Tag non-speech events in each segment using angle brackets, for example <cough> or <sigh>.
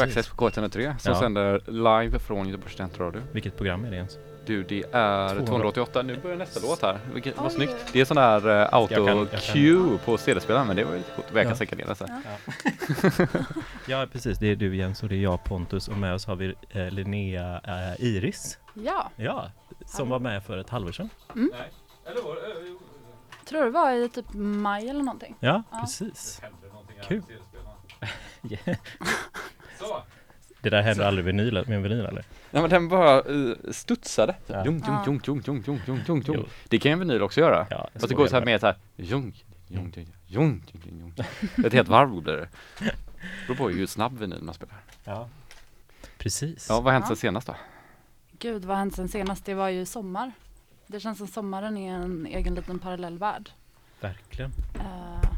Precis. Access på K103 som Ja. sänder live från Göteborgs studentradio. Vilket program är det ens? Du, det är 200. 288. Nu börjar nästa låt här. Vilket, vad snyggt. Det är sån där uh, kan- auto-cue på CD-spelaren, men det var ju lite coolt. Kan Ja. säkert dela så. <laughs> Ja, precis. Det är du Jens och det är jag Pontus och med oss har vi eh, Linnea eh, Iris. Ja, Ja, som var med för ett halvår sedan. tror det var i typ maj eller någonting. Ja, Ja. precis. Kul. <laughs> <laughs> Yeah. Det där händer aldrig vinyl, med en vinyl eller? Ja men den bara uh, studsade. Ja. Jung, jung, jung, jung, jung, jung, jung, jung, jung. Det kan ju en vinyl också göra. Ja, Fast det går så här mer så här. Jung, jung, jung, jung, jung, jung, jung. Ett helt varv blir det. Beror på hur snabb vinyl man spelar. Ja. Precis. Ja, vad har hänt sen senast då? Gud, vad har hänt sen senast? Det var ju sommar. Det känns som sommaren är en egen liten parallell värld. Verkligen. Eh,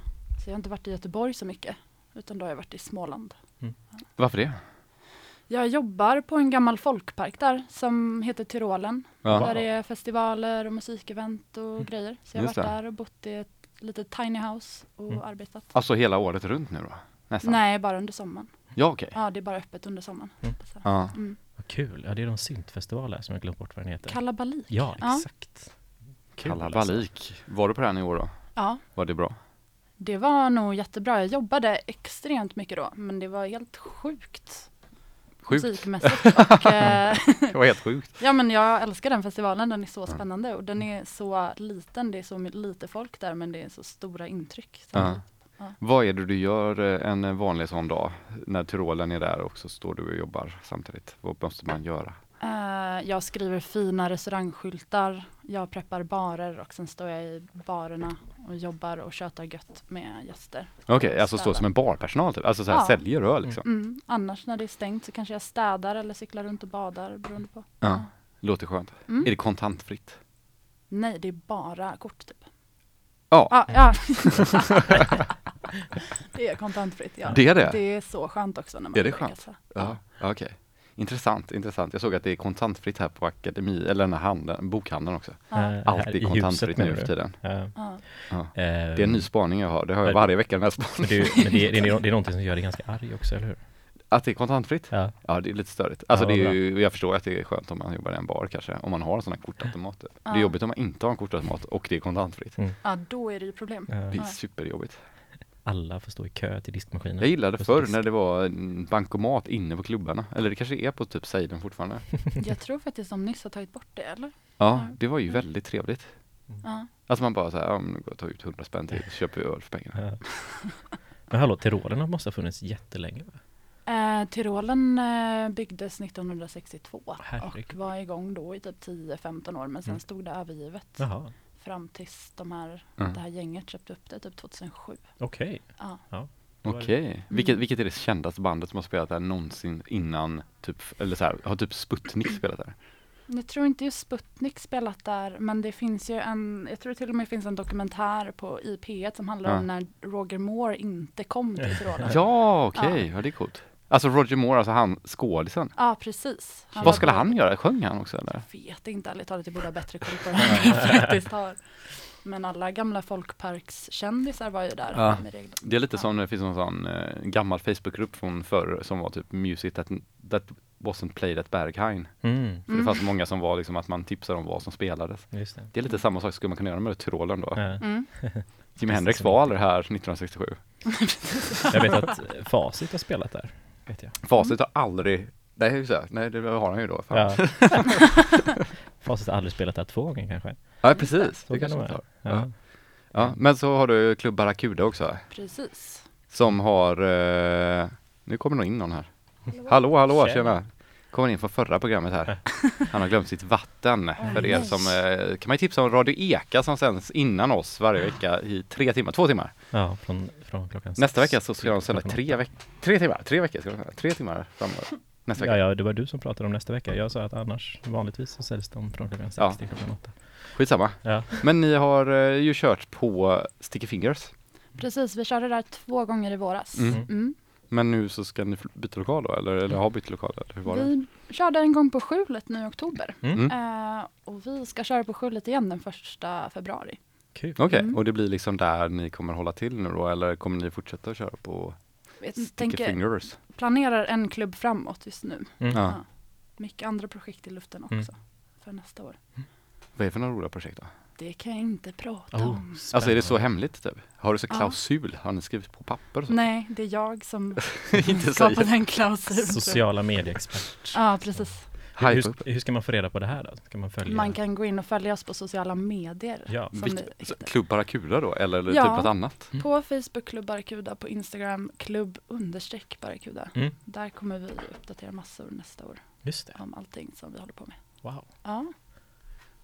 så jag har inte varit i Göteborg så mycket, utan då har jag varit i Småland. Varför det? Jag jobbar på en gammal folkpark där som heter Tyrolen. Ja. Där det är festivaler och musikevent och Mm. grejer. Så jag har varit det. där och bott i ett litet tiny house och Mm. arbetat. Alltså hela året runt nu då? Nästan? Nej, bara under sommaren. Ja, okej. Ja, det är bara öppet under sommaren. Mm. Ja. Mm. Vad kul. Ja, det är någon syntfestival här som jag glömt bort vad den heter. Kalabalik. Ja, Ja. exakt. Kul, alltså. Kalabalik. Var du på den i år då? Ja, Var det bra? det var nog jättebra. Jag jobbade extremt mycket då, men det var helt sjukt Sjukt. musikmässigt. <laughs> Och, eh, Det var helt sjukt. <laughs> ja, men jag älskar den festivalen. Den är så spännande och den är så liten. Det är så lite folk där, men det är så stora intryck. Ja. Ja. Vad är det du gör eh, en vanlig sån dag när Tyrolen är där och så står du och jobbar samtidigt? Vad måste man göra? Eh, jag skriver fina restaurangskyltar. Jag preppar barer och sen står jag i barerna och jobbar och tjötar gött med gäster. Okej, alltså stå Städa. som en barpersonal typ? Alltså så här, Ja. säljer öl liksom? Mm. Annars när det är stängt så kanske jag städar eller cyklar runt och badar beroende på. Ja. Låter skönt. Mm. Är det kontantfritt? Nej, det är bara kort typ. Ja, Ah, ja. <laughs> det är kontantfritt. Ja. Det är det? Det är så skönt också. När man Är det skönt? kassa. ja. okej. Intressant, intressant. Jag såg att det är kontantfritt här på akademi, eller den här handeln, bokhandeln också. Ja. Alltid här i huset, kontantfritt nu för tiden. Ja. Ja. Ja. Eh, Det är en ny spaning jag har, det har jag varje vecka den här Men spaningen. det, är- men det, är, det, är, det är någonting som gör dig ganska arg också, eller hur? Att det är kontantfritt? Ja. Ja, det är lite störigt. Alltså Ja, det är ju, jag förstår att det är skönt om man jobbar i en bar kanske, om man har en sån här kortautomat. Det är jobbigt om man inte har en kortautomat och det är kontantfritt. ja, då är det ju problem. Ja. Det är superjobbigt. Alla får stå i kö till diskmaskinen. Jag gillade förr disk. när det var en bankomat inne på klubbarna. Eller det kanske är på typ Seiden fortfarande. <laughs> Jag tror faktiskt de nyss har tagit bort det eller? Ja, det var ju väldigt trevligt. Ja. Alltså man bara så här, ja men gå och ta ut 100 spänn till, <laughs> så köper vi öl för pengarna. Ja. Men hallå, Tyrolerna måste ha funnits jättelänge va? Eh, Tyrolen eh, byggdes 1962 Herregud. och var igång då i typ 10-15 år men sen Mm. stod det övergivet Jaha, fram tills de här, Mm. det här gänget köpte upp det typ 2007. okej. Ja. Då var det- Okej, vilket, vilket är det kändaste bandet som har spelat där någonsin innan, typ, eller så här, har typ Sputnik spelat där? Jag tror inte just Sputnik spelat där men det finns ju en, jag tror till och med finns en dokumentär på IP1 som handlar Ja. om när Roger Moore inte kom till <laughs> Tyrolen. Ja, okej, ja. det är coolt. Alltså Roger Moore, alltså han skådisen. Ja, precis. Han Vad skulle han göra? Sjöng han också eller? Jag vet inte, ärligt talat. Jag borde ha bättre koll på det här än <laughs> jag faktiskt har. Men alla gamla folkparkskändisar var ju där. Ja. Det är lite Ja. som det finns en sån eh, gammal Facebookgrupp från förr som var typ Music that, that wasn't played at Berghain. Mm, För det fanns många som var liksom att man tipsade om vad som spelades. just det. Det är lite samma sak skulle man kunna göra med Tyrolen då. Ja. Mm. <laughs> Jimi Hendrix var aldrig här 1967. Jag vet att Facit har spelat där. Vet jag. Facit har aldrig, nej, jag? nej det har han ju då. Fan. Ja. <laughs> Facit har aldrig spelat där två gånger kanske. Ja, precis. Så Det kan kanske det vara. Ja. Ja. ja, men så har du Klubb Barracuda också. Precis. Som har, eh, nu kommer nog in någon här. Hallå, hallå, Tjena. tjena. Kommer in från förra programmet här. <laughs> Han har glömt sitt vatten. För er som, eh, kan man ju tipsa om Radio Eka som sänds innan oss varje vecka i tre timmar, två timmar. Ja, från, från klockan Nästa vecka så ska de sända tre veckor, tre timmar, tre veckor ska de sända, tre timmar framåt. Nästa vecka. Ja, ja, det var du som pratade om nästa vecka. Jag sa att annars vanligtvis så säljs de från klockan sex Ja. till klockan åtta. Skitsamma. Ja. Men ni har eh, ju kört på Sticky Fingers. Precis, vi körde där två gånger i våras. Mm. Mm. Men nu så ska ni byta lokal då, eller, eller har bytt lokal? Eller hur var det? Vi körde en gång på Skjulet nu i oktober. Mm. Mm. Eh, och vi ska köra på Skjulet igen den första februari. Okej, Mm. och det blir liksom där ni kommer hålla till nu då, eller kommer ni fortsätta köra på Jag Sticky tänker, Fingers? planerar en klubb framåt just nu. Mm. Ja. Mycket andra projekt i luften också Mm. för nästa år. Vad är det för några roliga projekt då? Det kan jag inte prata Oh, om. Alltså är det så spännande. hemligt typ? Har du så Ja. klausul? Har ni skrivit på papper och så? Nej, det är jag som <laughs> skapar den klausulen. Sociala medieexpert. Ja, precis. Hur, hur, hur ska man få reda på det här då? Ska man följa? Man kan gå in och följa oss på sociala medier. Ja. Vilk-. Klubb Barracuda då, eller, eller Ja. typ något annat? På Facebook Klubb Barracuda, på Instagram klubb understreck Barracuda. Mm. Där kommer vi uppdatera massor nästa år Just det. om allting som vi håller på med. Wow. Ja,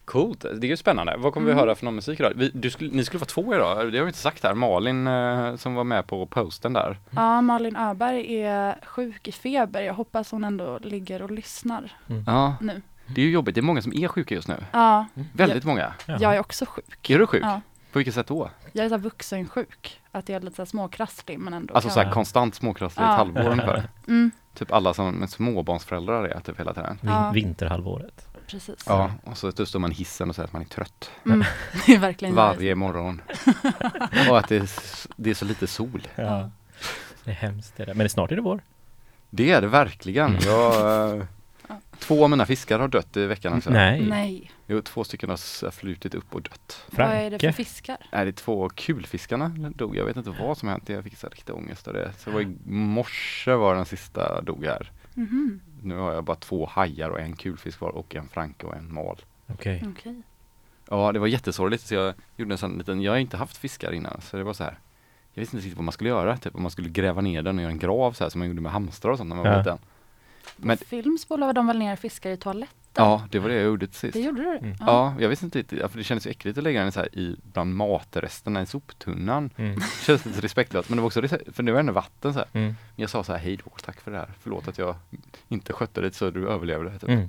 Coolt, det är ju spännande. Vad kommer Mm. vi höra för någon musik idag? Vi, du skulle, ni skulle vara två idag, det har vi inte sagt här. Malin eh, som var med på posten där. ja Malin Öberg är sjuk i feber. Jag hoppas hon ändå ligger och lyssnar Ja, nu. det är ju jobbigt. Det är många som är sjuka just nu. Ja, Väldigt många. Jaha. jag är också sjuk. Är du sjuk? Ja, På vilket sätt då? jag är så vuxensjuk. Att jag är lite så här småkrasslig men ändå Alltså så här konstant småkrasslig i ett Ja. halvår ungefär. Mm, Typ alla som med småbarnsföräldrar är typ hela tiden. Vin- Ja. Vinterhalvåret. Precis. Ja, och så står man i hissen och säger att man är trött. Mm, <laughs> det är verkligen. Varje morgon. <laughs> och att det är, det är så lite sol. Ja. Det är hemskt det där. Men snart är det vår. Det är det verkligen. Mm. Jag, eh, <laughs> två av mina fiskar har dött i veckan också. Nej. Nej, Jo, två stycken har flutit upp och dött. vad är det för Franke. fiskar? Nej, det är två kulfiskarna dog. Jag vet inte vad som hänt. Jag fick så riktig ångest av det. Så det var i morse var den sista dog här. Mhm, Nu har jag bara två hajar och en kulfisk kvar och en franke och en mal. Okej. Okej. Ja, det var jättesorgligt. Så jag gjorde en sån liten, jag har inte haft fiskar innan. Så det var så här. Jag visste inte riktigt vad man skulle göra. Typ om man skulle gräva ner den och göra en grav så här som man gjorde med hamstrar och sånt när man var Ja. liten. Men- På film spolade de väl ner fiskar i toaletten? Ja, det var det jag gjorde till sist. Det gjorde du? Mm. Ja, jag visste inte riktigt, för det kändes ju äckligt att lägga den så här i bland matresterna i soptunnan. Mm. <laughs> Det känns lite respektlöst, men det var också, för det var ändå vatten så här. Mm. Jag sa så här, hej då, tack för det här, förlåt att jag inte skötte det så du överlevde. Typ. Mm.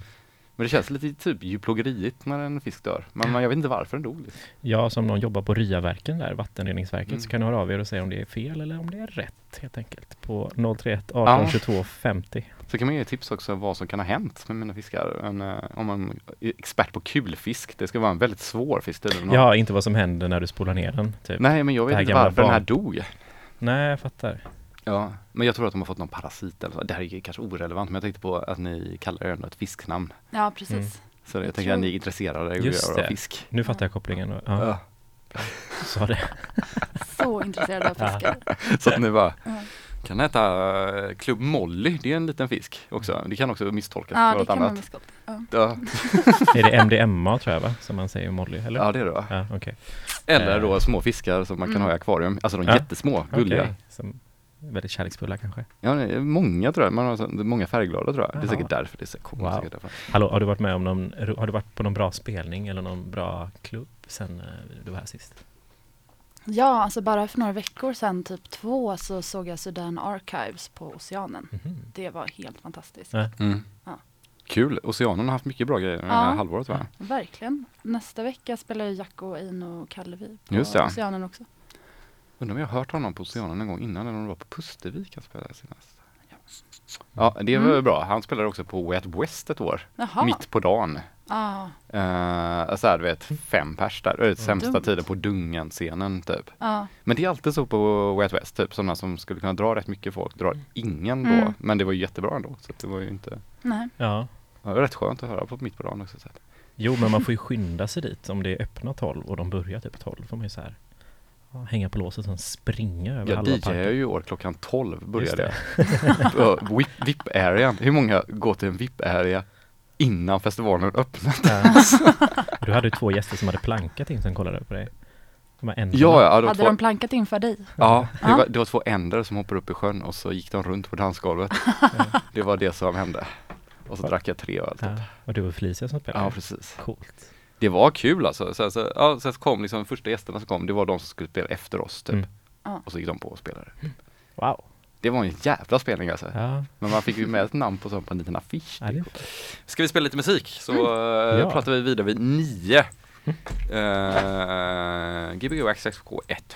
Men det känns lite typ djurplågerigt när en fisk dör. Men man, jag vet inte varför den dog. Liksom. Ja, som någon jobbar på Ryaverken där, vattenreningsverket, Mm. så kan ni höra av er och säga om det är fel eller om det är rätt helt enkelt. På 031 18 Ja. 22 50. Så kan man ge tips också vad som kan ha hänt med mina fiskar. En, eh, om man är expert på kulfisk, det ska vara en väldigt svår fisk. tydligen. Ja, inte vad som händer när du spolar ner den. Typ. Nej, men jag Det vet inte varför den här dog. Nej, jag fattar. Ja, men jag tror att de har fått någon parasit eller så. Det här är kanske orelevant, men jag tänkte på att ni kallar er ändå ett fisknamn. Ja, precis. Mm. Så jag, Jag tänker tror- att ni är intresserade av Just av det. fisk. Nu fattar jag kopplingen. Ja, Ja. sa det. Så <laughs> så intresserade av fiskar. <laughs> Så att ni bara Ja. Kan äta eh, Club Molly, det är en liten fisk också. Det kan också misstolkas Ja, för det något kan man annat. misstolka. Ja. <laughs> Är det MDMA tror jag va? Som man säger Molly, eller? ja det är det va? Ja, okej. Eller Eh. då små fiskar som man kan Mm. ha i akvarium. Alltså de Ja. jättesmå, gulliga. Okej, Som väldigt kärleksfulla kanske. Ja, det är många tror jag. Man har så, många färgglada tror jag. Det är Jaha. säkert därför det är så coolt. Wow. Säkert därför. Hallå, har du varit med om någon, har du varit på någon bra spelning eller någon bra klubb sen eh, du var här sist? Ja, alltså bara för några veckor sedan, typ två, så såg jag Sudan Archives på Oceanen. Mhm. Det var helt fantastiskt. Ja. Mm. Ja. Kul. Oceanen har haft mycket bra grejer det här Ja. halvåret va? Verkligen. Nästa vecka spelar ju Jacko, Eino och Kallevi på Just det. Oceanen också. Undrar om jag har hört honom på Oceanen en gång innan eller om det var på Pustervik han spelade senast. Ja, det var Mm. bra. Han spelade också på Way West ett år. Jaha. Mitt på dagen. Ah, Uh, så här, du vet, fem pers där. Uh, sämsta Dumt. tiden på Dungan-scenen typ. ah, Men det är alltid så på Way Out West, typ sådana som skulle kunna dra rätt mycket folk drar ingen då. Mm. Men det var ju jättebra ändå. Så det var ju inte, nej. Ja. ja, det var rätt skönt att höra på mitt på dagen också. Så. Jo, men man får ju skynda sig dit. Om det är öppna 12 och de börjar typ 12 får man ju så här ja, hänga på låset och sen springa över Jag halva DJar parken. ju i år klockan 12 började jag. VIP-arean. Hur många går till en VIP-area innan festivalen öppnar? Ja. <laughs> Du hade ju två gäster som hade plankat in som kollade på dig. De här. Ja, ja, var, Hade två, de plankat inför dig? ja, det, var, det var två änder som hoppade upp i sjön och så gick de runt på dansgolvet. <laughs> Det var det som hände. Och så drack jag tre öl. typ. Ja. Och du och Felicia som spelade? Ja, precis. Coolt. Det var kul alltså. Sen så, ja, sen så kom liksom de första gästerna som kom, det var de som skulle spela efter oss typ. Mm. Och så gick de på och spelade. Wow. Det var en jävla spelning alltså. Ja, Men man fick ju med ett namn på, sån, på en liten affisch. ja är Ska vi spela lite musik så eh, Ja. pratar vi vidare vid nio. Uh, Gbg XXK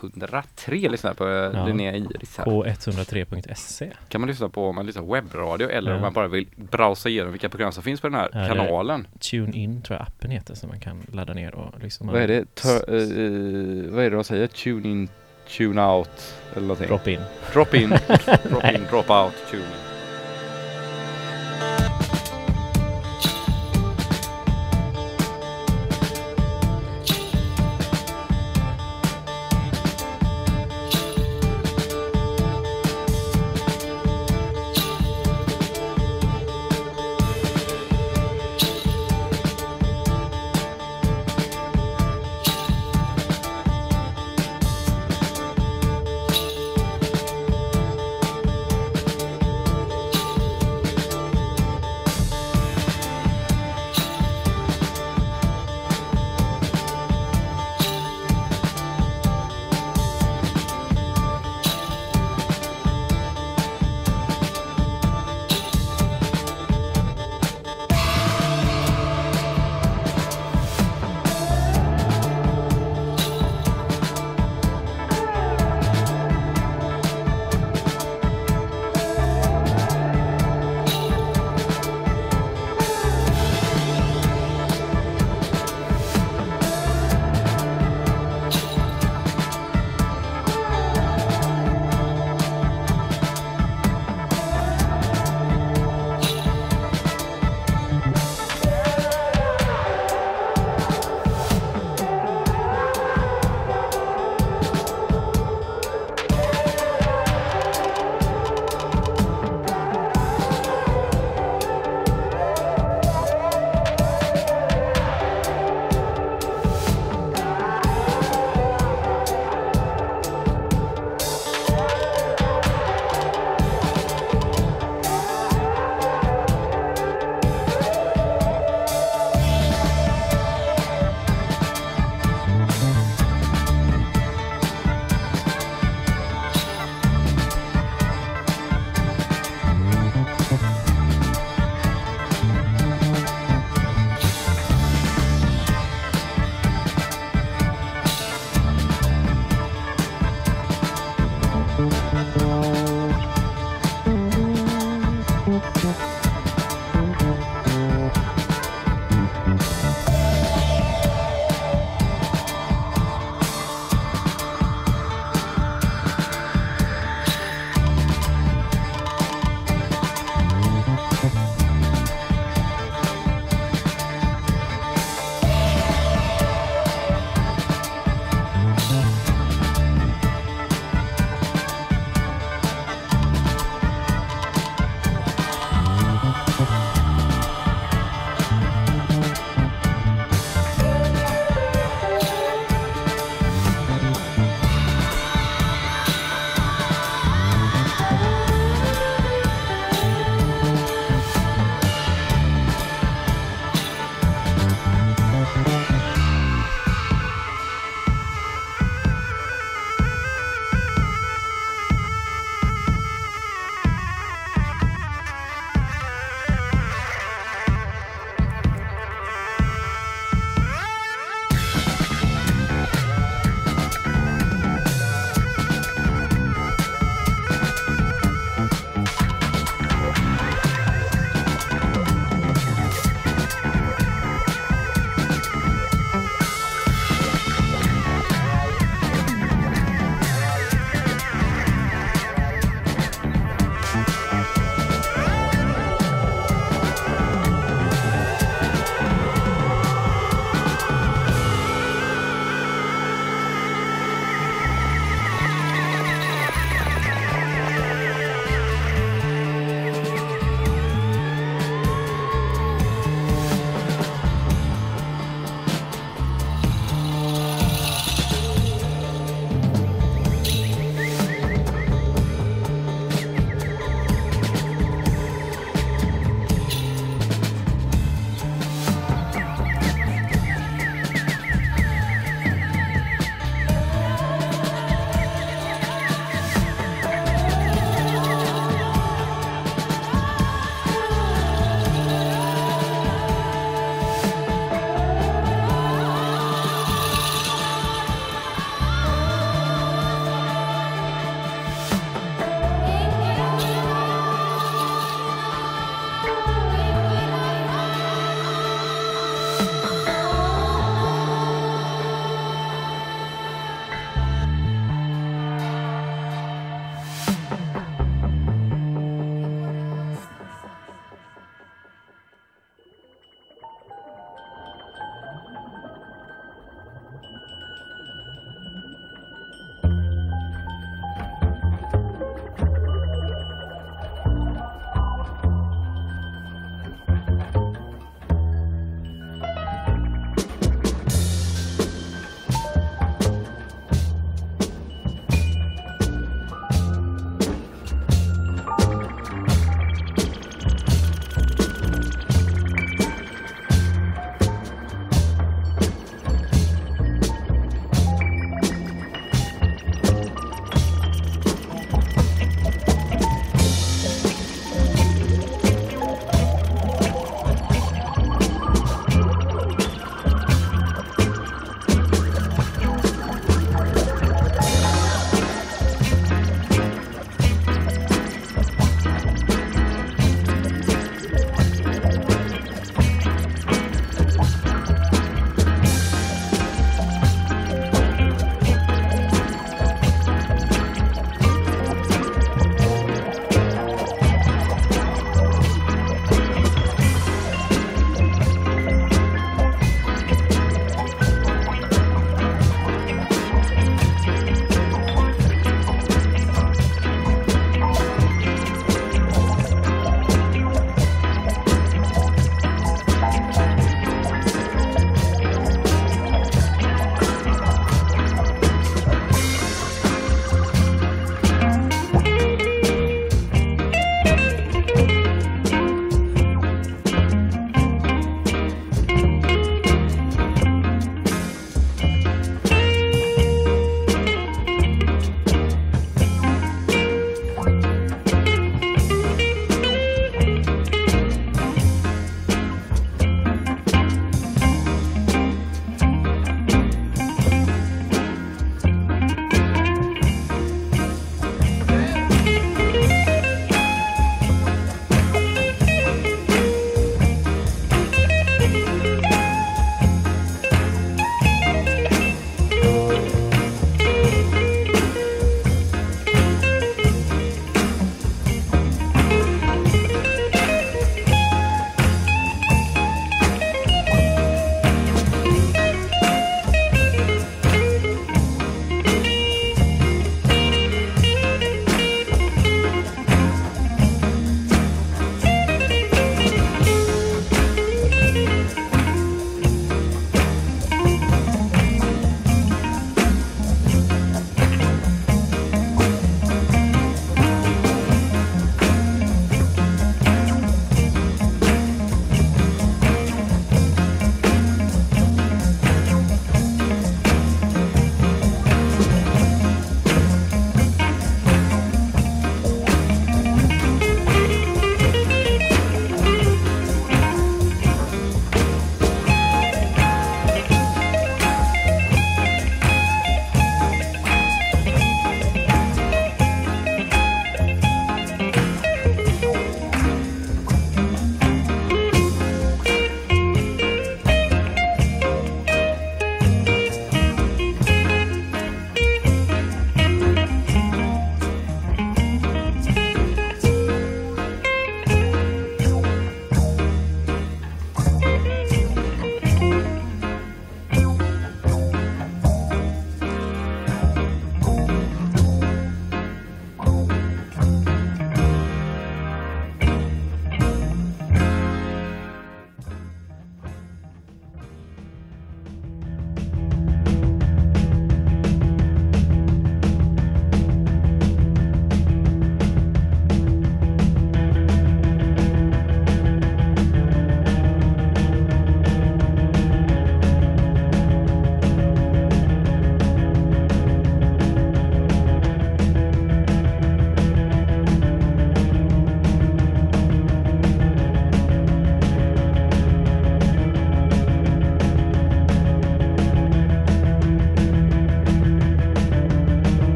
103 lyssnar på uh, Ja. Linnea Iris här. på 103.se. Kan man lyssna på om man lyssnar på webbradio eller Ja. om man bara vill browsa igenom vilka program som finns på den här Ja, kanalen. Tune in tror jag appen heter som man kan ladda ner och lyssna. Vad är det? Eh, eh, vad är det de säger? Tune in, tune out eller någonting? Drop in. Drop in, <laughs> drop in, drop out, tune in.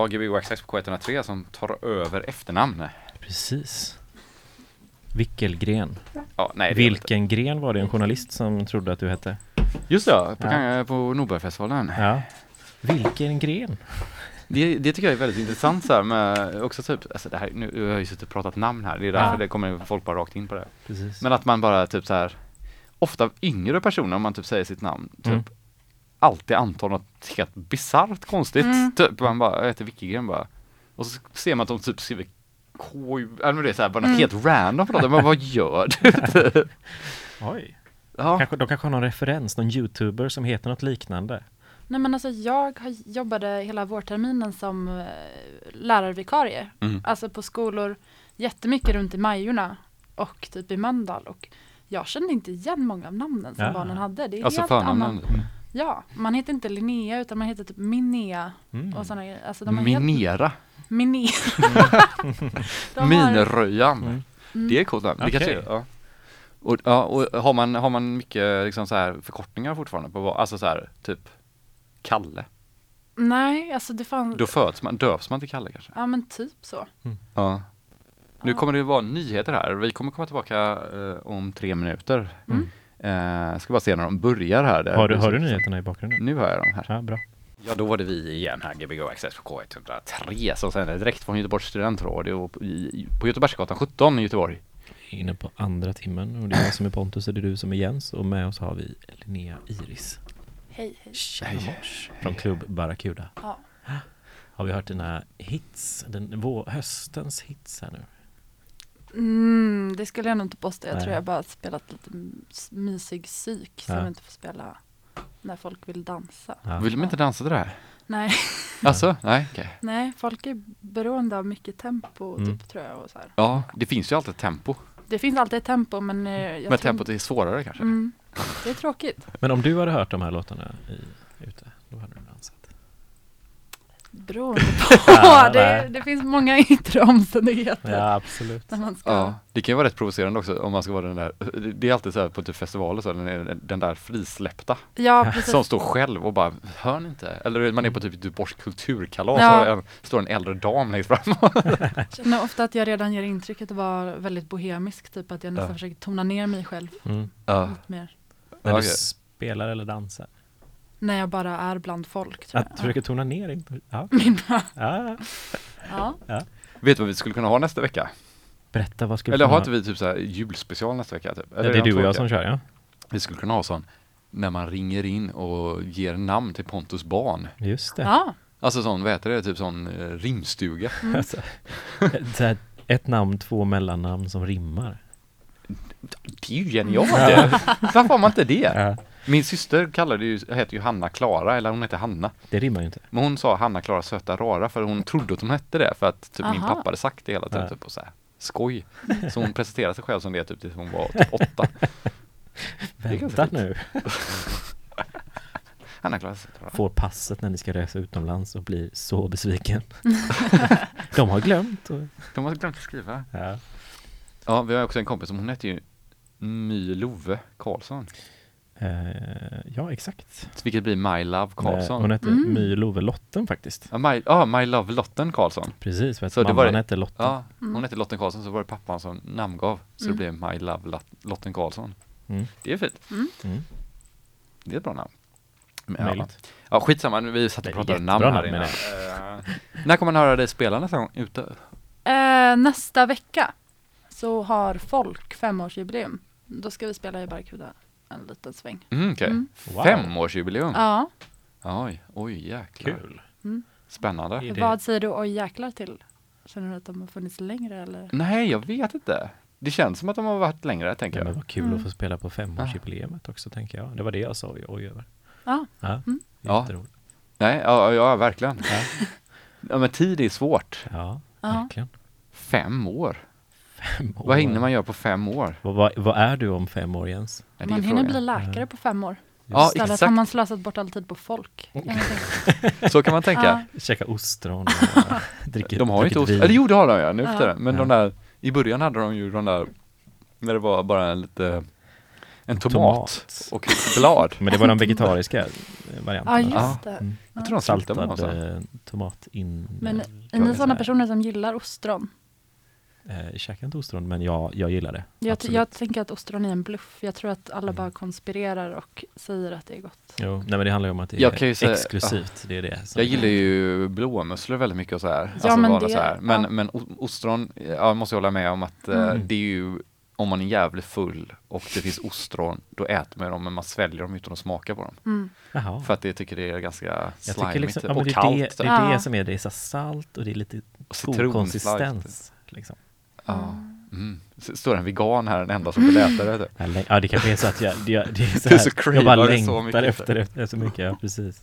Ja, Gbg Access på K103 som tar över efternamn. Precis. Wickelgren. Ja, nej, Vilken gren var det en journalist som trodde att du hette? Just det, på, Ja. kan- på Nobelfestivalen. Ja. Vilken gren? Det, det tycker jag är väldigt intressant så här med också typ, alltså det här, nu jag har jag ju suttit och pratat namn här, det är därför Ja. det kommer folk bara rakt in på det. Precis. Men att man bara typ så här, ofta yngre personer om man typ säger sitt namn, typ Mm. Alltid antar något helt bisarrt konstigt. Mm. Typ man bara, jag heter Wickegren bara. Och så ser man att de typ skriver K, eller men det är så här, bara något Mm. helt random för något. Men vad gör du? <laughs> Oj. ja. Kanske, de kanske har någon referens, någon youtuber som heter något liknande. Nej men alltså jag har, jobbade hela vårterminen som eh, lärarvikarie. Mm. Alltså på skolor jättemycket runt i Majorna och typ i Mölndal. Och jag kände inte igen många av namnen som Ja. barnen hade. Det är Alltså helt förnamnen. Ja, man heter inte Linnea utan man heter typ Minnea Mm. och sådana grejer. Alltså de har helt, Minera, <laughs> har- Minröjan. Mm. Mm. Det är coolt namn. Det Okej. kanske är, ja. Och, ja, och har man, har man mycket liksom så här förkortningar fortfarande på alltså så här typ Kalle? Nej, alltså det fanns, Då föds man, döps man till Kalle kanske? ja men typ så. Ja. Nu Ja. kommer det vara nyheter här. Vi kommer komma tillbaka eh, om tre minuter. Mm. Eh, ska bara se när de börjar här. Där. Har du, har du nyheterna i bakgrunden? Nu har jag dem här. Ja, bra. Ja, då var det vi igen här, Gbg Access på K103 som sänder direkt från Göteborgs studentradio på- Göteborgsgatan 17 i Göteborg. Inne på andra timmen och det är jag som är Pontus och det är du som är Jens och med oss har vi Linnea Iris. Hej, hej. Tjena mors. Från Klubb Barracuda. Ja. Har vi hört dina hits, den, vår, höstens hits här nu? Mm, det skulle jag nog inte påstå. Jag Nej. tror jag bara spelat lite mysig psyk som Ja. inte får spela när folk vill dansa. Ja. Vill de inte dansa till det här? Nej, <laughs> Alltså, nej, okej. nej, folk är beroende av mycket tempo Mm. typ tror jag. Och så här. Ja, det finns ju alltid tempo. Det finns alltid ett tempo men eh, jag Men tror- tempot är svårare kanske. Mm, det är tråkigt. Men om du hade hört de här låtarna i, ute, då hade du. Beroende <laughs> på. Ja, det, det finns många yttre omständigheter. Ja, absolut. När man ska. Ja, det kan ju vara rätt provocerande också om man ska vara den där, det är alltid så här på typ festivaler så, den, är den där frisläppta Ja, precis. som står själv och bara, hör ni inte? Eller man är på typ Göteborgs kulturkalas Ja. och en, står en äldre dam längst fram. Jag känner ofta att jag redan ger intrycket att vara väldigt bohemisk. Typ att jag nästan Ja. försöker tona ner mig själv Mm. Ja, lite mer. När du spelar eller dansar? När jag bara är bland folk. Tror Att jag. försöka tona ner inte? Ja. <laughs> Mina, <laughs> ja. ja. Vet du vad vi skulle kunna ha nästa vecka? Berätta, vad skulle Eller kunna- har inte vi typ så här julspecial nästa vecka? Typ? Ja, Eller det är du och jag som kör, ja. Vi skulle kunna ha sån när man ringer in och ger namn till Pontus barn. Just det. Ja, Alltså sån, vad heter det, typ sån eh, rimstuga. <laughs> Alltså, så här, ett namn, två mellannamn som rimmar. Det är ju genialt! Varför har man inte det? Ja, Min syster kallade ju, heter ju Hanna Klara, eller hon heter Hanna. det rimmar ju inte. Men hon sa Hanna Klara söta rara för hon trodde att hon hette det för att typ min pappa hade sagt det hela tiden. Ja. Typ, och så här, skoj. Så hon <laughs> presenterade sig själv som det typ tills hon var typ åtta. Vänta nu. <laughs> Hanna Klara söta rara. Får passet när ni ska resa utomlands och blir så besviken. <laughs> De har glömt. Och, De har glömt att skriva. ja. Ja, vi har också en kompis som hon heter ju My Love Karlsson. Eh, ja, exakt. Vilket blir My Love Eh, Karlsson. Hon hette Mm. My Love Lotten faktiskt. Ja, My, ja, My Love Lotten Karlsson. Precis, för att Så det var mamman det- hette Lotten. Ja, Mm. hon hette Lotten Karlsson så var det pappan som namngav. Så Mm. det blev My Love Lot- Lotten Karlsson. Mm. Det är fint. Mm. Det är ett bra namn. Men, ja. Ja, skitsamma. Vi satt och pratade namn här innan. Eh, när kommer man höra dig spela nästa gång ute? eh, nästa vecka så har folk femårsjubileum. Då ska vi spela i Barracuda en liten sväng. Mm, okej. Mm. Wow. Femårsjubileum? Ja, Oj, oj jäklar. Kul. Spännande. Är det- vad säger du oj jäklar till? Känner du att de har funnits längre eller? Nej, jag vet inte. Det känns som att de har varit längre, tänker Ja, men jag. vad kul Mm. att få spela på femårsjubileet också, tänker jag. Det var det jag sa oj, oj över. Ja, Ja, Mm. Ja. Nej, ja, ja verkligen. Ja. Men tid är svårt. Ja, Ja. verkligen. Fem år. Fem år. <laughs> Vad hinner man göra på fem år? Vad, vad, vad är du om fem år Jens? Ja, man hinner bli läkare på fem år. Ja, Istället har exakt. man slösat bort all tid på folk. <laughs> Så kan man tänka. Ja. Käka ostron och <laughs> dricka De har ju inte dricker ost. vin. Eller jo, det har de ja, nu Ja. efter det. Men de Ja. där, i början hade de ju de där, när det var bara en lite, en tomat, Tomat. och ett blad. Men det var de vegetariska varianterna. Ja, Ja. just det. Mm. Jag tror de slutade med dem Saltad sen. eh, tomat in... Men eh, är ni så sådana personer som gillar ostron? Eh, jag käkar inte ostron, men jag, jag gillar det. Jag, jag tänker att ostron är en bluff. Jag tror att alla Mm. bara konspirerar och säger att det är gott. Jo, nej men det handlar ju om att det Jag är säga- exklusivt. Det är det. Jag gillar ju blåmusslor väldigt mycket och så här. Ja, alltså men bara det- så här. Men, ja. men ostron, ja, jag måste hålla med om att eh, Mm. det är ju, om man är jävligt full och det finns ostron, då äter man dem men man sväljer dem utan att smaka på dem. Mm. För att jag tycker det är ganska slimigt liksom, ja, och det, är kallt. det, det typ. är det Ja. som är det, är så salt och det är lite Och god konsistens. Liksom. Ja. Mm. Står en vegan här, den enda som vill äta det. Typ. Ja, det kanske är så att jag, det, det är <laughs> så här, så jag bara det längtar mycket. efter det så mycket, ja precis.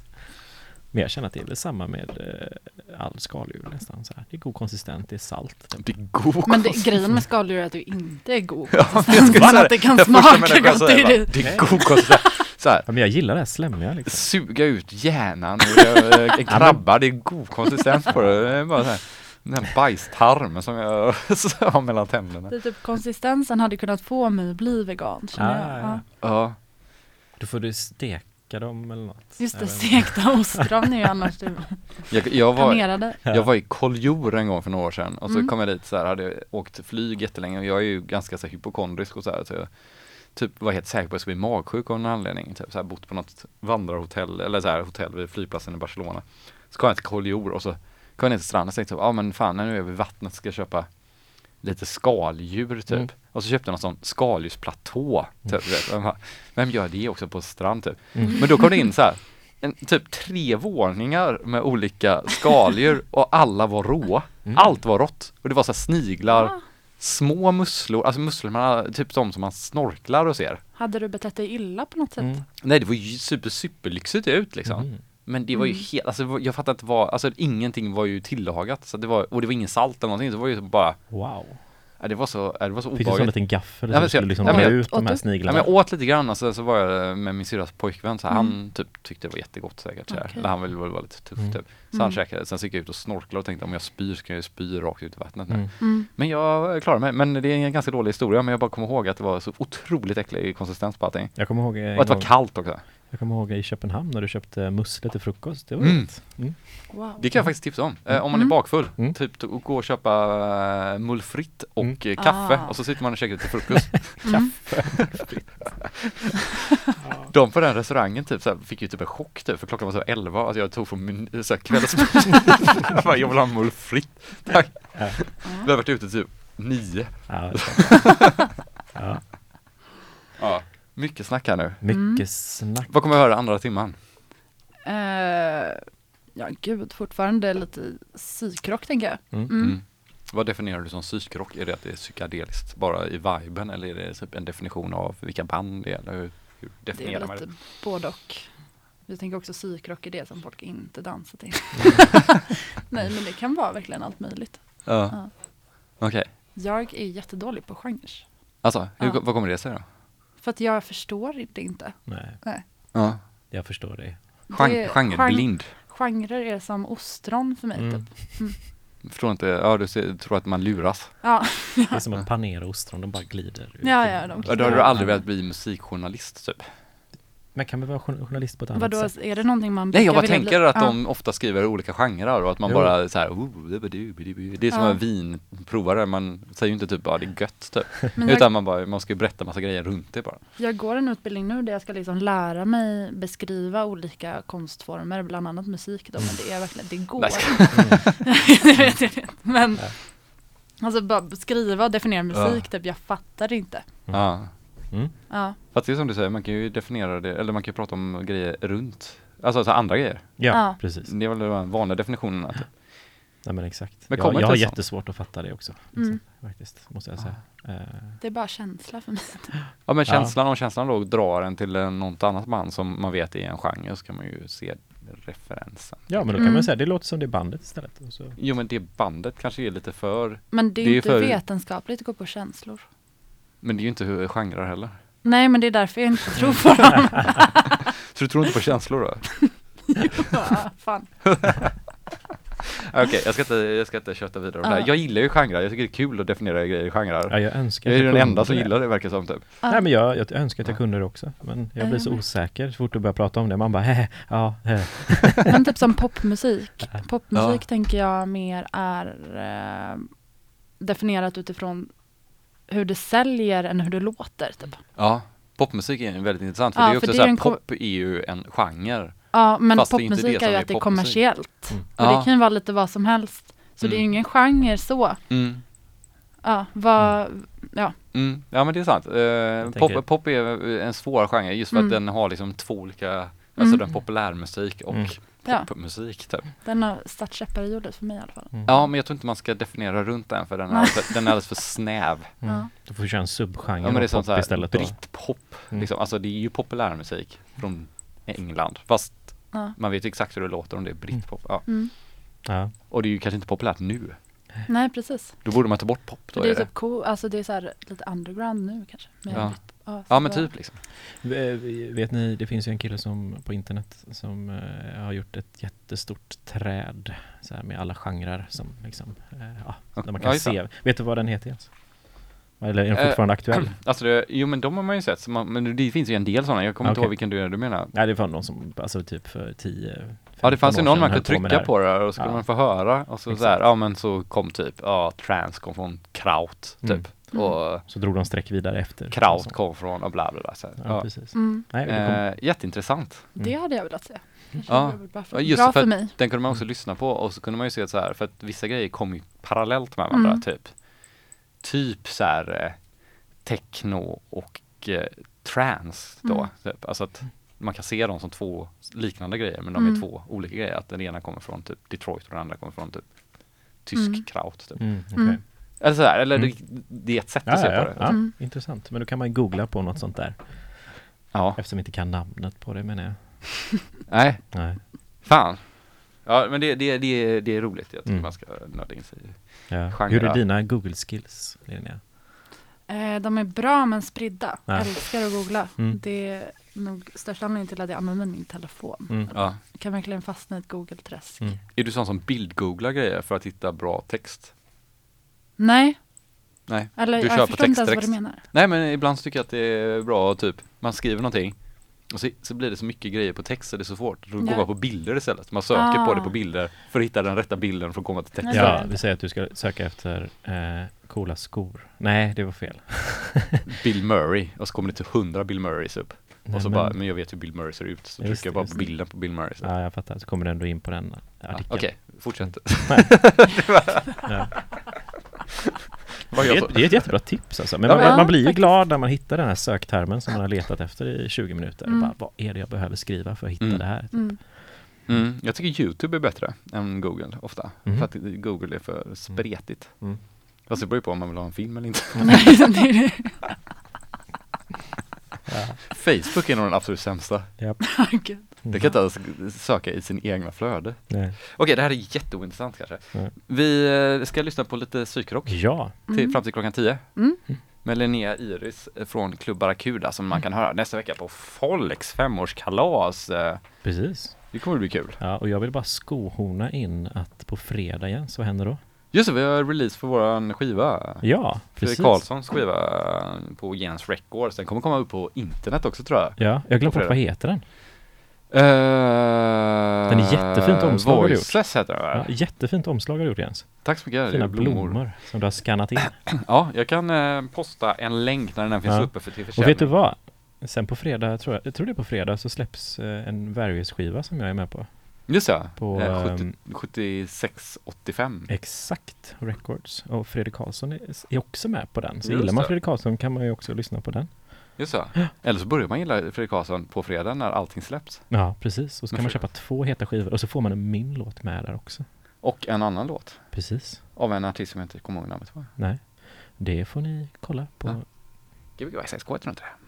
Men jag känner att det är väl samma med eh, all skaldjur nästan så här. Det är god konsistens, det är salt. Det är god Men det, grejen med skaldjur är att du inte är god. <laughs> Ja, konsistens, skulle men säga att det kan smaka gott. Det är bara, det. Det är god konsistens. Så här, Ja, men jag gillar det här slemmiga liksom. suga ut hjärnan ur eh, <laughs> en krabba, det är god konsistens på det. Det är bara så här, den här bajstarmen som jag <laughs> har mellan tänderna. Det är typ konsistensen hade kunnat få mig att bli vegan. Känner Ja, jag. ja, Ja. Då får du steka dem eller något. Just det, stekta ostron är ju annars det jag, jag, var, jag var i Kolljor en gång för några år sedan och så Mm. kom jag dit så här, hade åkt flyg jättelänge och jag är ju ganska så här, hypokondrisk och så här, så jag typ var helt säker på att jag skulle bli magsjuk av någon anledning. Typ så här, bott på något vandrarhotell eller så här, hotell vid flygplatsen i Barcelona. Så kom jag till Kolljor och så kom jag ner till stranden och tänkte ja ah, men fan nu är vi vid vattnet ska jag köpa lite skaldjur typ. Mm. Och så köpte jag någon sån skaldjursplatå. Typ, bara, Vem gör det också på strand typ? Mm. Men då kom det in så här en, typ tre våningar med olika skaldjur och alla var rå. Mm. Allt var rått. Och det var så här sniglar, Ah. små musslor, alltså musslor man, typ de som man snorklar och ser. Hade du betett dig illa på något sätt? Mm. Nej det var ju super superlyxigt ut liksom. Mm. Men det var ju Mm. helt, alltså jag fattar inte vad, alltså ingenting var ju tillagat. Så det var, och det var ingen salt eller någonting, så det var ju bara, Wow. ja, det var så, det var så Fick du så en obehagligt. liten gaffel Ja, så du skulle så- liksom dra jag- ut de åt här du? Ja, sniglarna? men jag åt lite grann och sen så var jag med min syrras pojkvän så här, Mm. han typ tyckte det var jättegott säkert så här. Okej. Eller han ville väl vara lite tuff Mm. typ. Så Mm. han käkade, sen så gick jag ut och snorklade och tänkte om jag spyr så kan jag spy rakt ut i vattnet nu. Mm. Mm. Men jag klarade mig, men det är en ganska dålig historia men jag bara kommer ihåg att det var så otroligt äcklig konsistens på allting. Jag kommer ihåg, Och att det var kallt också. Jag kommer ihåg i Köpenhamn när du köpte musslor till frukost. Det var Mm. Mm. Wow. Det kan jag faktiskt tipsa om. Eh, om man är Mm. bakfull, Mm. typ gå och köpa uh, mullfritt och Mm. eh, kaffe Ah. och så sitter man och käkar till frukost. <laughs> Mm. <laughs> De på den restaurangen typ så här, fick ju typ en chock typ för klockan var så 11, alltså jag tog från min så här, kvälls... <laughs> jag bara, jag vill ha mullfritt, tack. Ja. Vi har varit ute typ nio. Ja, ja. ja. Mycket snack här nu. Mycket snack. Vad kommer vi höra andra timman? Eh, ja, gud, fortfarande lite psykrock tänker jag. Mm. Mm. Mm. Vad definierar du som psykrock? Är det att det är psykedeliskt bara i viben eller är det typ en definition av vilka band det är? Eller hur, hur Det definierar är man lite det? både och. Vi tänker också psykrock är det som folk inte dansar till. <laughs> Nej, men det kan vara verkligen allt möjligt. Ja. Ja. Okej. Jag är jättedålig på genrer. Alltså, hur, Ja. vad kommer det sig då? För att jag förstår det inte. Nej, Ja. jag förstår dig. Gen- Det- Genreblind. Genrer är som ostron för mig Mm. typ. Förstår inte, ja du ser, tror att man luras. Ja, Det är som att panera ostron, de bara glider. Ja, ja, de Ja, då har du aldrig velat bli musikjournalist typ? Men kan vi vara jour- journalist på ett annat vadå, sätt? är det någonting man Nej jag bara tänker bli? att Ja. de ofta skriver olika genrer och att man Jo. bara så här, oh, det var du, du, du. det är som Ja. en vinprovare, man säger ju inte typ bara det är gött typ. <laughs> Men jag, Utan man bara, man ska ju berätta massa grejer runt det bara. jag går en utbildning nu där jag ska liksom lära mig beskriva olika konstformer, bland annat musik då, men det är verkligen, det går. Nej, det vet jag inte. Men Ja. alltså bara beskriva och definiera musik, typ, jag fattar inte. Ja. Mm. Ja, Fast det är som du säger, man kan ju definiera det, eller man kan ju prata om grejer runt. Alltså, alltså andra grejer. Ja, Ja. precis. Det är väl den vanliga definitionen. Att, Nej men exakt. Men jag, jag har sånt? jättesvårt att fatta det också. Liksom, Mm. Faktiskt, måste jag säga. Eh, det är bara känsla för mig. <laughs> ja men Ja. känslan, om känslan då drar en till eh, något annat band som man vet är en genre så kan man ju se referensen. ja men då kan Mm. man säga, det låter som det bandet istället. Och så, Jo men det bandet kanske är lite för, Men det är, Det är ju inte för- vetenskapligt att gå på känslor. men det är ju inte hur genrer heller. Nej, men det är därför jag inte tror på dem. <laughs> Så du tror inte på känslor då? Ja, Fan. <laughs> Okej, jag, ska inte, jag ska inte köta vidare om det här. Ja. Jag gillar ju genrer, jag tycker det är kul att definiera grejer i genrer. ja, jag önskar jag är den enda som gillar det verkar som typ. Ja. Nej men jag, jag önskar att jag kunde det också. Men jag blir så osäker så fort du börjar prata om det. Man bara, hehe, ja, hehe. <laughs> Men typ som popmusik. Popmusik Ja. tänker jag mer är eh, definierat utifrån hur det säljer än hur det låter. Typ. Ja, popmusik är väldigt intressant för Ja, det är också så är här, pop är ju en genre. Ja, men Fast det är inte popmusik det är ju att det är popmusik. kommersiellt. Mm. Och Ja. det kan ju vara lite vad som helst. Så det är ju Mm. ingen genre så. Mm. Ja, vad, ja. Mm. Ja men det är sant. Tänker- pop, pop är en svår genre just för Mm. att den har liksom två olika, alltså Mm. den populärmusik och Mm. Ja. popmusik typ. Den har satt käppar i hjulet för mig i alla fall. Mm. Ja men jag tror inte man ska definiera runt den för den är, Nej. alldeles för, den är alldeles för snäv. <laughs> Mm. Ja. Då får köra en subgenre Ja men det är som pop så här istället. Brittpop. Mm. Liksom. Alltså det är ju populärmusik från England. Fast man vet ju exakt hur det låter om det är brittpop. Ja. Mm. Ja. Och det är ju kanske inte populärt nu. Nej, precis. Då borde man ta bort pop. Då För det är är det. typ cool, alltså det är så här lite underground nu kanske. Ja. ja, Ja men typ liksom. Eh, Vet ni, det finns ju en kille som på internet som eh, har gjort ett jättestort träd så här, med alla genrer som liksom, eh, ja, där man Ja, kan det. se. Vet du vad den heter? Eller är den Eh, fortfarande aktuell? <clears throat> Alltså det, jo men de har man ju sett, man, men det finns ju en del sådana, jag kommer inte Okej. ihåg vilken du, du menar. Nej det var någon som, alltså typ för 10 Ja det fanns ju 15 år någon man kunde trycka det på här. det och så kunde Ja. man få höra och så, här, ja men så kom typ, ja trans kom från kraut Mm. typ. Och Så drog de streck vidare efter. kraut kom från och bla bla bla. Så. Ja, Ja. precis. Mm. Nej, Eh, jätteintressant. Det hade jag velat se. Ja. för, just bra för för att- mig. Den kunde man också lyssna på och så kunde man ju se att så här, för att vissa grejer kom ju parallellt med varandra Mm. typ. Typ så här eh, techno och eh, trance då. Mm. Typ. Alltså att man kan se dem som två liknande grejer men de är Mm. två olika grejer. Att den ena kommer från typ Detroit och den andra kommer från typ tysk Mm. kraut. Typ. mm. Mm. Eller så här, eller Mm. det, det är ett sätt Ja, att se ja, på det. ja, Mm. intressant. Men då kan man googla på något sånt där. Ja, Eftersom vi inte kan namnet på det menar jag. <laughs> nej, Nej. fan. Ja men det, det, det, det är roligt. Jag tycker Mm. man ska nörda in sig i. Ja. Hur är dina Google skills, Linnea? Eh, de är bra men spridda. Ja. Älskar att googla. Mm. Det är nog största anledningen till att jag använder min telefon. Mm. Ja. Jag kan verkligen fastna i ett Google-träsk. Mm. Är du sån som bildgooglar grejer för att hitta bra text? Nej, Nej. eller Du kör jag på text du menar. Nej men ibland så tycker jag att det är bra typ, man skriver någonting och så, så blir det så mycket grejer på text så det är så svårt. Då går Ja. man på bilder istället. Man söker på Ah. det på bilder för att hitta den rätta bilden för att komma till texten. Ja, vi säger att du ska söka efter eh, coola skor. Nej, det var fel. Bill Murray och så kommer det till hundra Bill Murrays upp. Nej, och så men- bara, men jag vet hur Bill Murray ser ut. Så Just trycker jag bara på bilden på Bill Murray. Så. Ja, jag fattar. Så kommer du ändå in på den Ja, artikeln. Okej, fortsätt. <laughs> Ja. Det är, ett, det är ett jättebra tips alltså. Men Ja, man, ja, man blir ju glad när man hittar den här söktermen som man har letat efter i 20 minuter. Mm. Bara, vad är det jag behöver skriva för att hitta Mm. det här? Mm. Mm, jag tycker Youtube är bättre än Google ofta. Mhm. För att Google är för spretigt. Mm. Fast det beror ju på om man vill ha en film eller inte. <laughs> Nej, det är det. Facebook är nog den absolut sämsta. Japp. <laughs> Gud. Det kan inte ens söka i sin egna flöde. Nej. Okej, det här är jätteointressant kanske. Nej. Vi eh, ska lyssna på lite psykrock Ja, till, Mm. fram till klockan 10. Mm. Med Linnea Iris eh, från Club Barracuda som man kan höra nästa vecka på Folks femårskalas. Eh, precis. Det kommer bli kul. Ja, och jag vill bara skohorna in att på fredag igen, så vad händer då? Just det, vi har release för våran skiva. Ja, Fredrik precis. Karlssons skiva på Jens Records. Den kommer komma upp på internet också tror jag. Ja, jag glömde bort vad heter den? Den är jättefint omslag har du gjort. Heter den Ja, va? jättefint omslag har du gjort Jens. Tack så mycket. Fina blommor. som du har skannat in. <clears throat> Ja, jag kan eh, posta en länk när den finns Ja. uppe för till Och försäljning. vet du vad? Sen på fredag, tror jag, jag tror det är på fredag, så släpps eh, en Various-skiva som jag är med på. Just det, På, eh, 70, ehm, 7685. Exakt, Records. Och Fredrik Karlsson är, är också med på den. Så Just gillar man. Fredrik Karlsson kan man ju också lyssna på den. Just det. Eller så börjar man gilla Fredrik Karlsson på fredag när allting släpps. Ja, precis. Och så Men kan man köpa två heta skivor och så får man en min låt med där också. Och en annan låt Precis. av en artist som jag inte kommer ihåg namnet på. Nej, det får ni kolla på. Ja. Gbg SSK heter det inte det?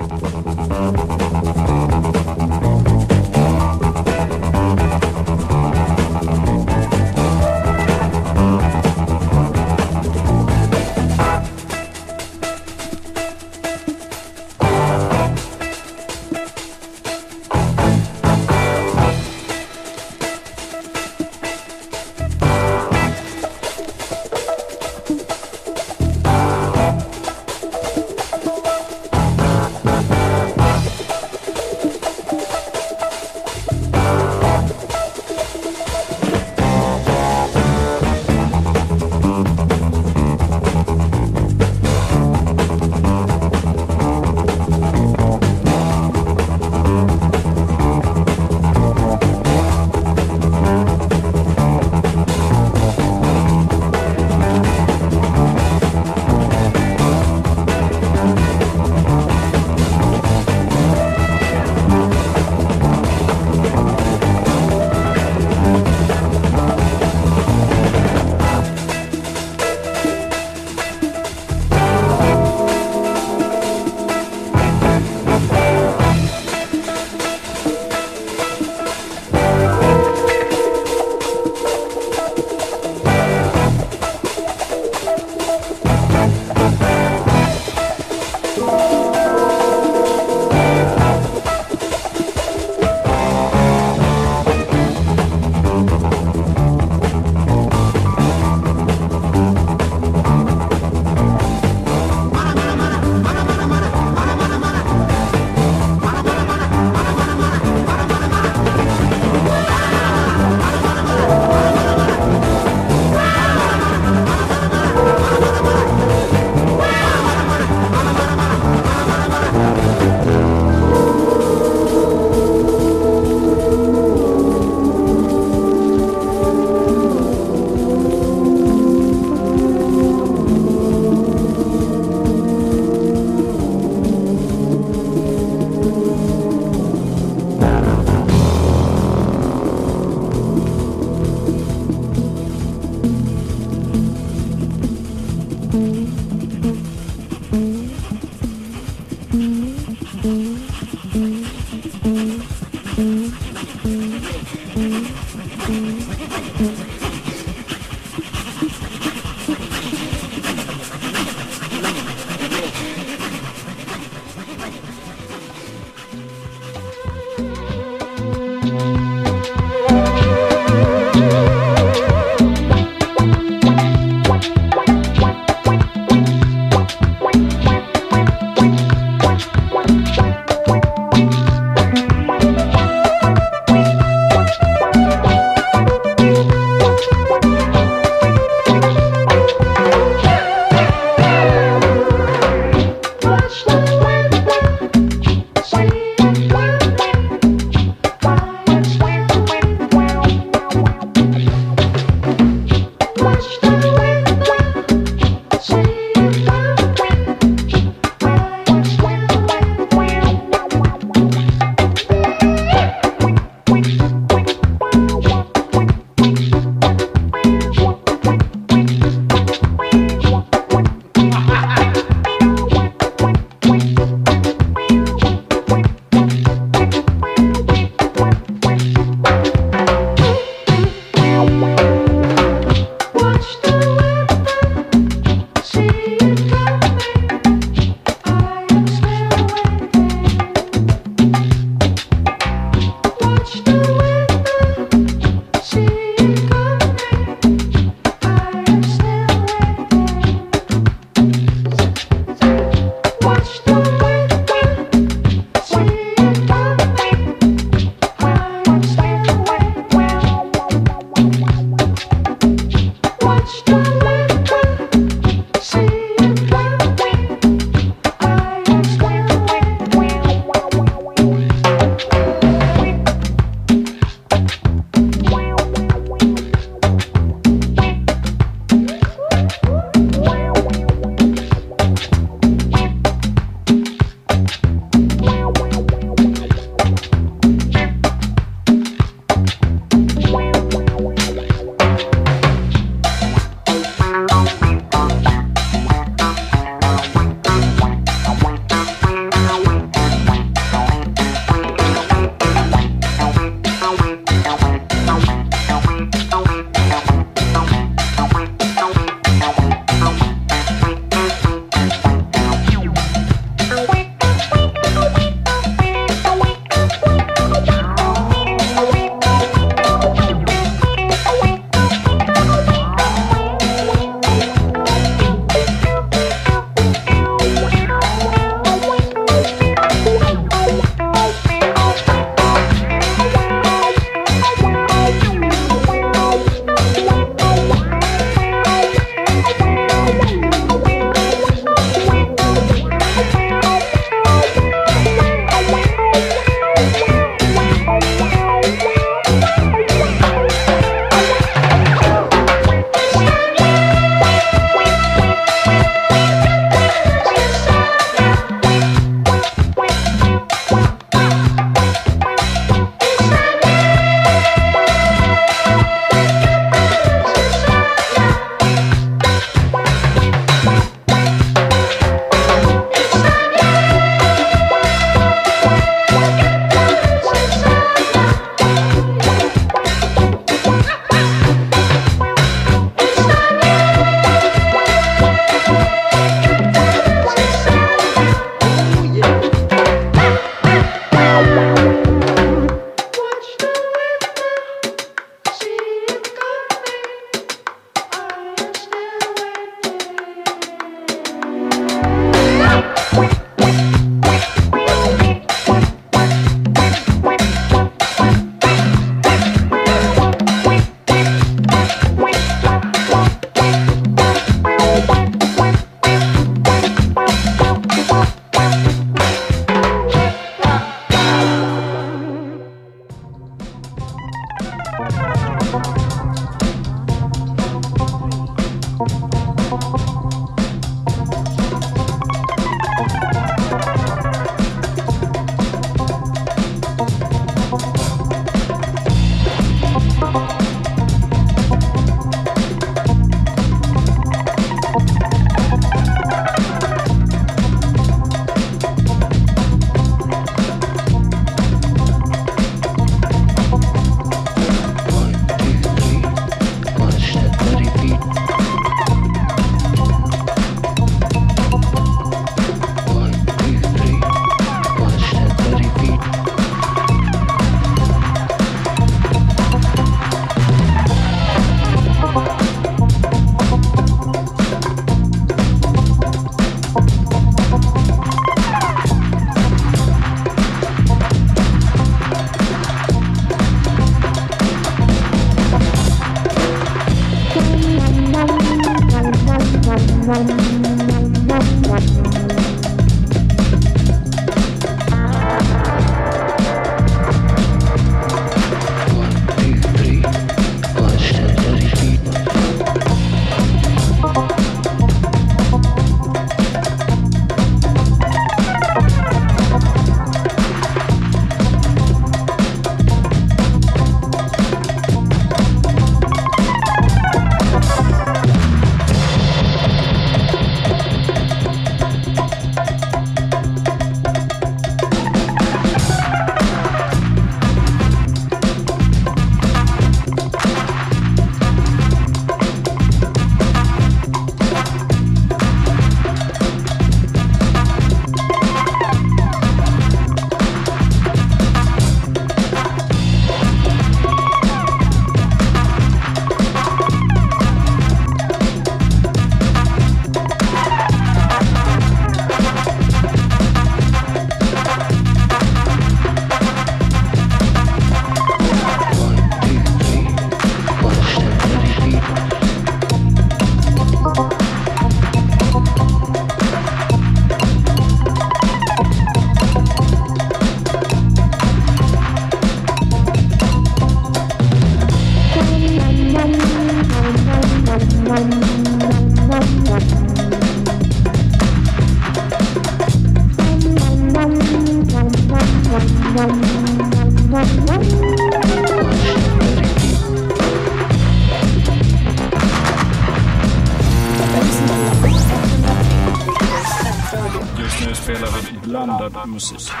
Musik.